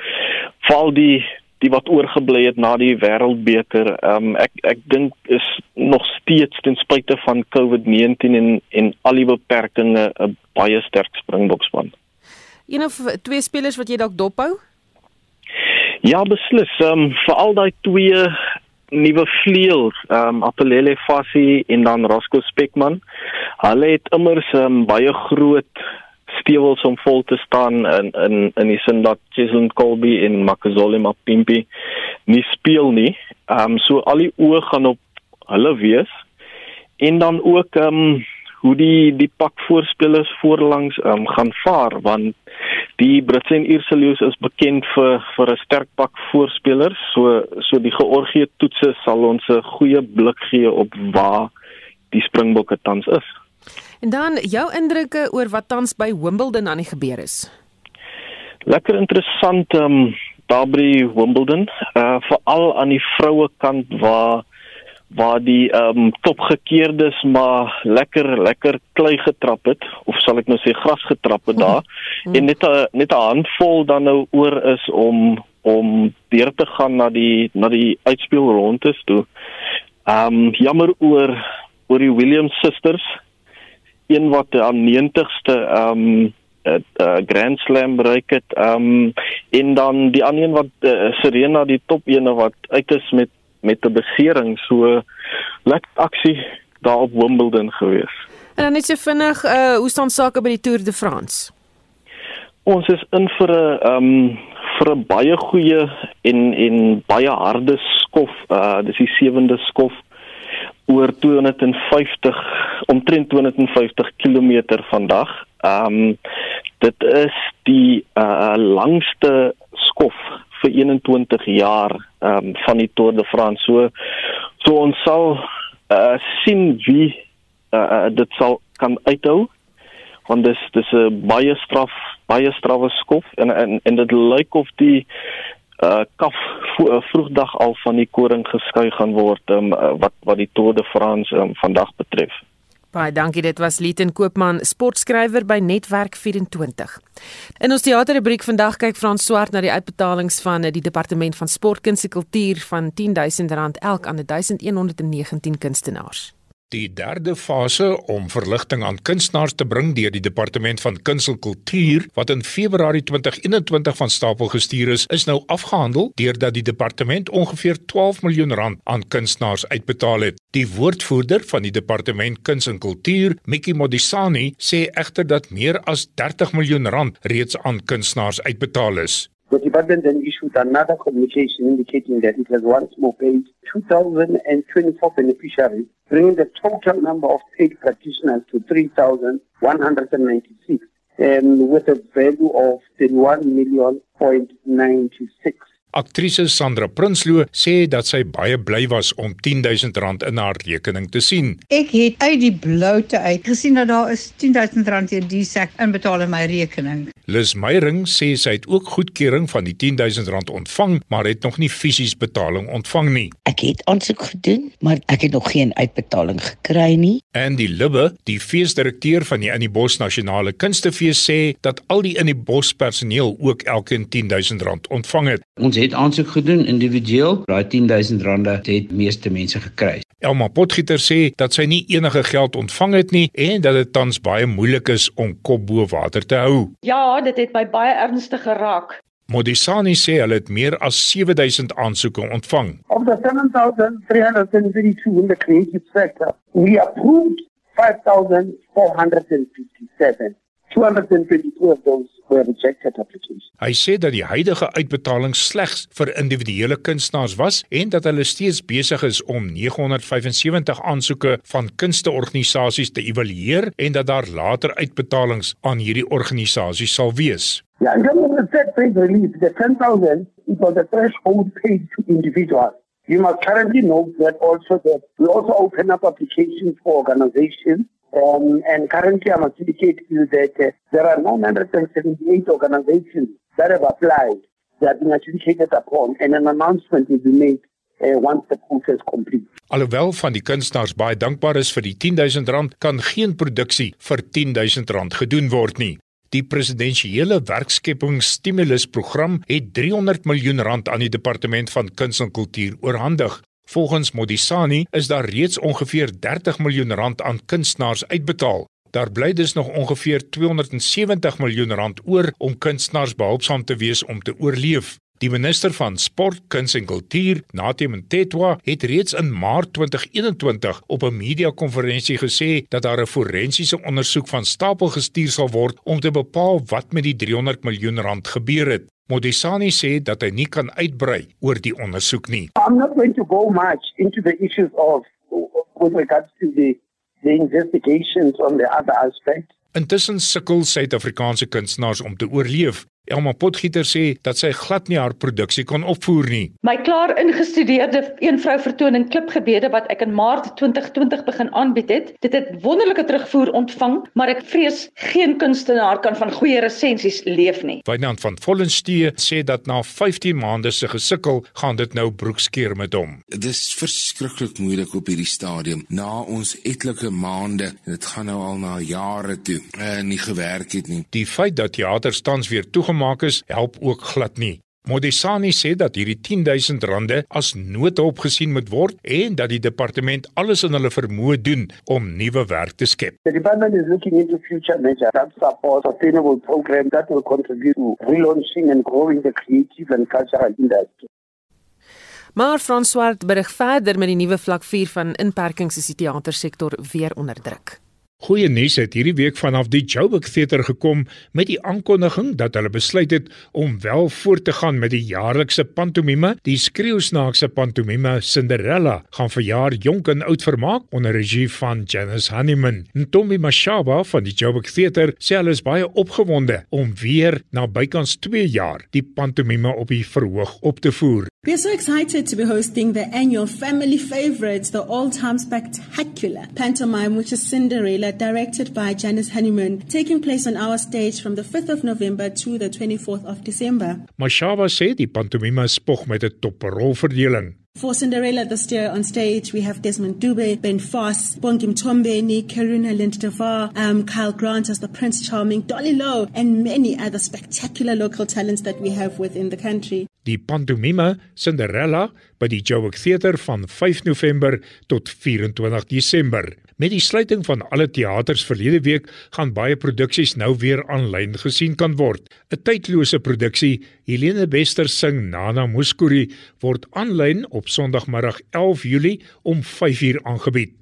val die die wat oorgebly het na die wêreldbeker. Ehm um, ek ek dink is nog steeds ten spyte van COVID-19 en en al die beperkings 'n baie sterk Springbokspan. Een of twee spelers wat jy dalk dophou? Ja, beslis. Ehm um, veral daai twee nuwe vleuel, ehm um, Apelele Fassi en dan Roscoe Spekman. Hulle het immers um, baie groot stewels om vol te staan in in in die sin dat Jason Colby en Makazole Mapimpi nie speel nie. Ehm um, so al die oë gaan op hulle wees. En dan ook ehm um, hoe die die pak voorspelers voorlangs ehm um, gaan vaar want Die Britse en Ierse leeu's is bekend vir vir 'n sterk pak voorspelers. So so die Georgië toetse sal ons 'n goeie blik gee op waar die Springbokke tans is. En dan jou indrukke oor wat tans by Wimbledon aan die gebeur is. Lekker interessant ehm um, daar by Wimbledon, uh veral aan die vroue kant waar waar die ehm um, topgekeerdes maar lekker lekker klei getrap het of sal ek nou sê gras getrap het daar mm. en net 'n net 'n handvol dan nou oor is om om deur te gaan na die na die uitspelrondes toe. Ehm um, jammer oor oor die Williams sisters een wat aan 90ste ehm um, 'n uh, Grand Slam bereik het. Ehm um, en dan die ander een wat uh, Serena die top ene wat uit is met met 'n besering so lekker aksie daar op Wimbledon gewees. En dan net so vinnig, uh hoe staan sake by die Tour de France? Ons is in vir 'n um vir 'n baie goeie en en baie harde skof. Uh dis die sewende skof oor 250 omtrent 250 km vandag. Um dit is die uh langste skof vir 21 jaar ehm um, van die Tour de France. So so ons sal uh, sien wie uh, dit sal kan uithou want dis dis 'n baie straf baie strawwe skof en en en dit lyk of die uh kaf vroegdag al van die koring geskei gaan word um, wat wat die Tour de France um, vandag betref. Baie dankie, dit was Lieten Koopman, sportskrywer by Netwerk 24. In ons teaterrubriek vandag kyk Frans Swart na die uitbetalings van die Departement van Sport, Kuns en Kultuur van R10000 elk aan 1119 kunstenaars. Die derde fase om verligting aan kunstenaars te bring deur die Departement van Kuns en Kultuur wat in Februarie 2021 van stapel gestuur is, is nou afgehandel deurdat die departement ongeveer 12 miljoen rand aan kunstenaars uitbetaal het. Die woordvoerder van die Departement Kuns en Kultuur, Mikki Modisani, sê egter dat meer as 30 miljoen rand reeds aan kunstenaars uitbetaal is. The department then issued another communication indicating that it has once more paid 2,024 beneficiaries, bringing the total number of paid practitioners to 3,196, um, with a value of 31 million point 96. Aktrise Sandra Prinsloo sê dat sy baie bly was om R10000 in haar rekening te sien. Ek het uit die bloute uit gesien dat daar is R10000 in die sak inbetaal in my rekening. Lis Meyering sê sy het ook goedkeuring van die R10000 ontvang, maar het nog nie fisies betaling ontvang nie. Ek het aansoek gedoen, maar ek het nog geen uitbetaling gekry nie. En die Libbe, die feesdirekteur van die Innibos Nasionale Kunstefees sê dat al die Innibos personeel ook elkeen R10000 ontvang het. Ons het aansoek gedoen individueel. Daai R10000 het meeste mense gekry. Elma Potgieter sê dat sy nie enige geld ontvang het nie en dat dit tans baie moeilik is om kop bo water te hou. Ja, dit het my baie ernstig geraak. Modisani sê hulle het meer as 7000 aansoeke ontvang. Of the 7,332 in the creative sector, we approved 5,457. 222 of those were rejected applications. Hy sê dat die huidige uitbetaling slegs vir individuele kunstenaars was en dat hulle steeds besig is om 975 aansoeke van kunsteorganisasies te evalueer en dat daar later uitbetalings aan hierdie organisasies sal wees. Yeah, in terms of the set paid relief, the 10,000 is on the threshold paid to individuals. You must currently note that also that we also open up applications for organizations Um, and currently, I must indicate to you that uh, there are 978 organizations that have applied that have been adjudicated upon, and an announcement will be made uh, once the process complete. Alhoewel van die kunstenaars baie dankbaar is vir die R10000, kan geen produksie vir R10000 gedoen word nie. Die presidensiële werkskepingsstimulusprogram het 300 miljoen rand aan die departement van kuns en kultuur oorhandig. Volgens Modisani is daar reeds ongeveer 30 miljoen rand aan kunstenaars uitbetaal. Daar bly dus nog ongeveer 270 miljoen rand oor om kunstenaars behulpsaam te wees om te oorleef. Die minister van Sport, Kuns en Kultuur, Natie Mtetwa, het reeds in Maart 2021 op 'n media-konferensie gesê dat daar 'n forensiese ondersoek van stapel gestuur sal word om te bepaal wat met die 300 miljoen rand gebeur het. Modisani sê dat hy nie kan uitbrei oor die ondersoek nie. I'm not going to go much into the issues of with regards to the the investigations on the other aspects. Intussen sukkel Suid-Afrikaanse kunstenaars om te oorleef Elma Potgieter sê dat sy glad nie haar produksie kon opvoer nie. My klaar ingestudeerde een vrou vertoning klipgebede wat ek in Maart 2020 begin aanbied het, dit het wonderlike terugvoer ontvang, maar ek vrees geen kunstenaar kan van goeie resensies leef nie. Wynand van Vollenstee sê dat na 15 maande se gesukkel, gaan dit nou broekskeer met hom. Dit is verskriklik moeilik op hierdie stadium. Na ons etlike maande, dit gaan nou al na jare toe, en eh, nie gewerk het nie. Die feit dat teaters tans weer toegemaak gemaak is, help ook glad nie. Modisani sê dat hierdie 10000 rande as noodhulp gesien moet word en dat die departement alles in hulle vermoë doen om nuwe werk te skep. The department is looking into future measures that support sustainable programs that will contribute to relaunching and growing the creative and cultural industry. Maar Frans Swart berig verder met die nuwe vlak 4 van inperkings is die teatersektor weer onder druk. Goeie nuus het hierdie week vanaf die Joburg Theater gekom met die aankondiging dat hulle besluit het om wel voort te gaan met die jaarlikse pantomime. Die skreeusnaakse pantomime Cinderella gaan verjaar jonk en oud vermaak onder regie van Janice Honeyman. Ntombi Mashaba van die Joburg Theater sê hulle is baie opgewonde om weer na bykans 2 jaar die pantomime op die verhoog op te voer. We are so excited to be hosting the annual family favorites, the all-time spectacular pantomime, which is Cinderella, directed by Janice Honeyman, taking place on our stage from the 5th of November to the 24th of December. Mashaba sê die pantomime spog met 'n toprolverdeling. For Cinderella this year on stage, we have Desmond Dube, Ben Foss, Bongi Mtombeni, Karuna Lindevar, um, Kyle Grant as the Prince Charming, Dolly Lowe, and many other spectacular local talents that we have within the country. Die pantomime Cinderella by die Joburg Theater van 5 November tot 24 Desember. Met die sluiting van alle teaters verlede week gaan baie produksies nou weer aanlyn gesien kan word. 'n Tydlose produksie, Helene Wester sing Nana Muskuri, word aanlyn op Sondagmiddag 11 Julie om 5uur aangebied.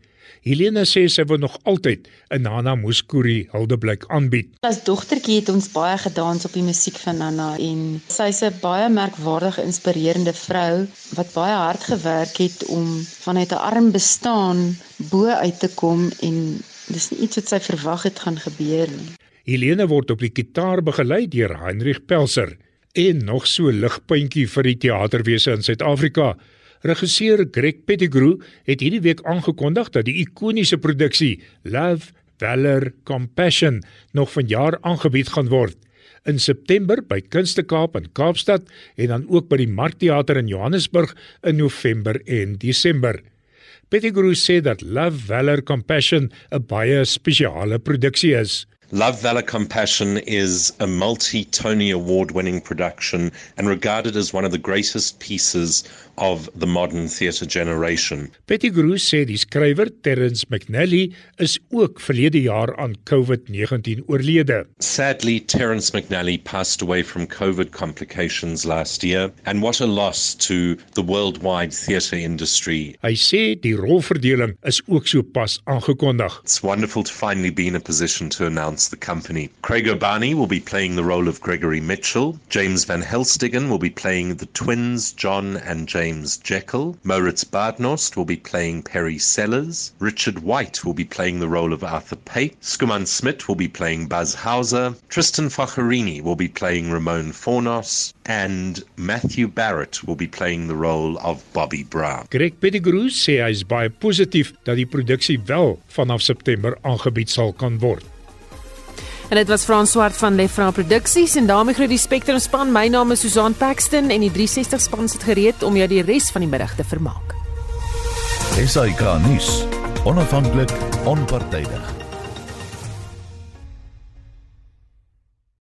Helena sê sy wil nog altyd 'n Nana Muskuri huldeblyk aanbied. As dogtertjie het ons baie gedans op die musiek van Nana en sy's 'n baie merkwaardige inspirerende vrou wat baie hard gewerk het om vanuit 'n arm bestaan bo uit te kom en dis nie iets wat sy verwag het gaan gebeur nie. Helena word op die gitaar begelei deur Heinrich Pelser en nog so ligpuntjie vir die teaterwese in Suid-Afrika. Regisseur Greg Pettigrew het hierdie week aangekondig dat die ikoniese produksie Love, Valor, Compassion nog vanjaar aangebied gaan word. In September by Kunste Kaap in Kaapstad en dan ook by die Markteater in Johannesburg in November en Desember. Pettigrew sê dat Love, Valor, Compassion 'n baie spesiale produksie is. Love, Valor, Compassion is a multi Tony Award winning production and regarded as one of the greatest pieces of the modern theatre generation. Pettigrew sê die skrywer Terence McNally is ook verlede jaar aan COVID-19 oorlede. Sadly, Terence McNally passed away from COVID complications last year and what a loss to the worldwide theatre industry. Hy sê die rolverdeling is ook so pas aangekondig. It's wonderful to finally be in a position to announce the company. Craig Urbani will be playing the role of Gregory Mitchell. James Van Helstigen will be playing the twins John and James James Jekyll. Moritz Badnost will be playing Perry Sellers. Richard White will be playing the role of Arthur Pape. Skuman Smith will be playing Buzz Hauser. Tristan Facherini will be playing Ramon Fornos. And Matthew Barrett will be playing the role of Bobby Brown. Greg Pettigrew sê hy is baie positief dat die produksie wel vanaf September aangebied sal kan word. En dit was Frans Swart van Lefra Produksies en daarmee groet die Spectrum span. My naam is Susan Paxton en die 360 span sit gereed om jou die res van die middag te vermaak. SAK nuus. Onafhanklik, onpartydig.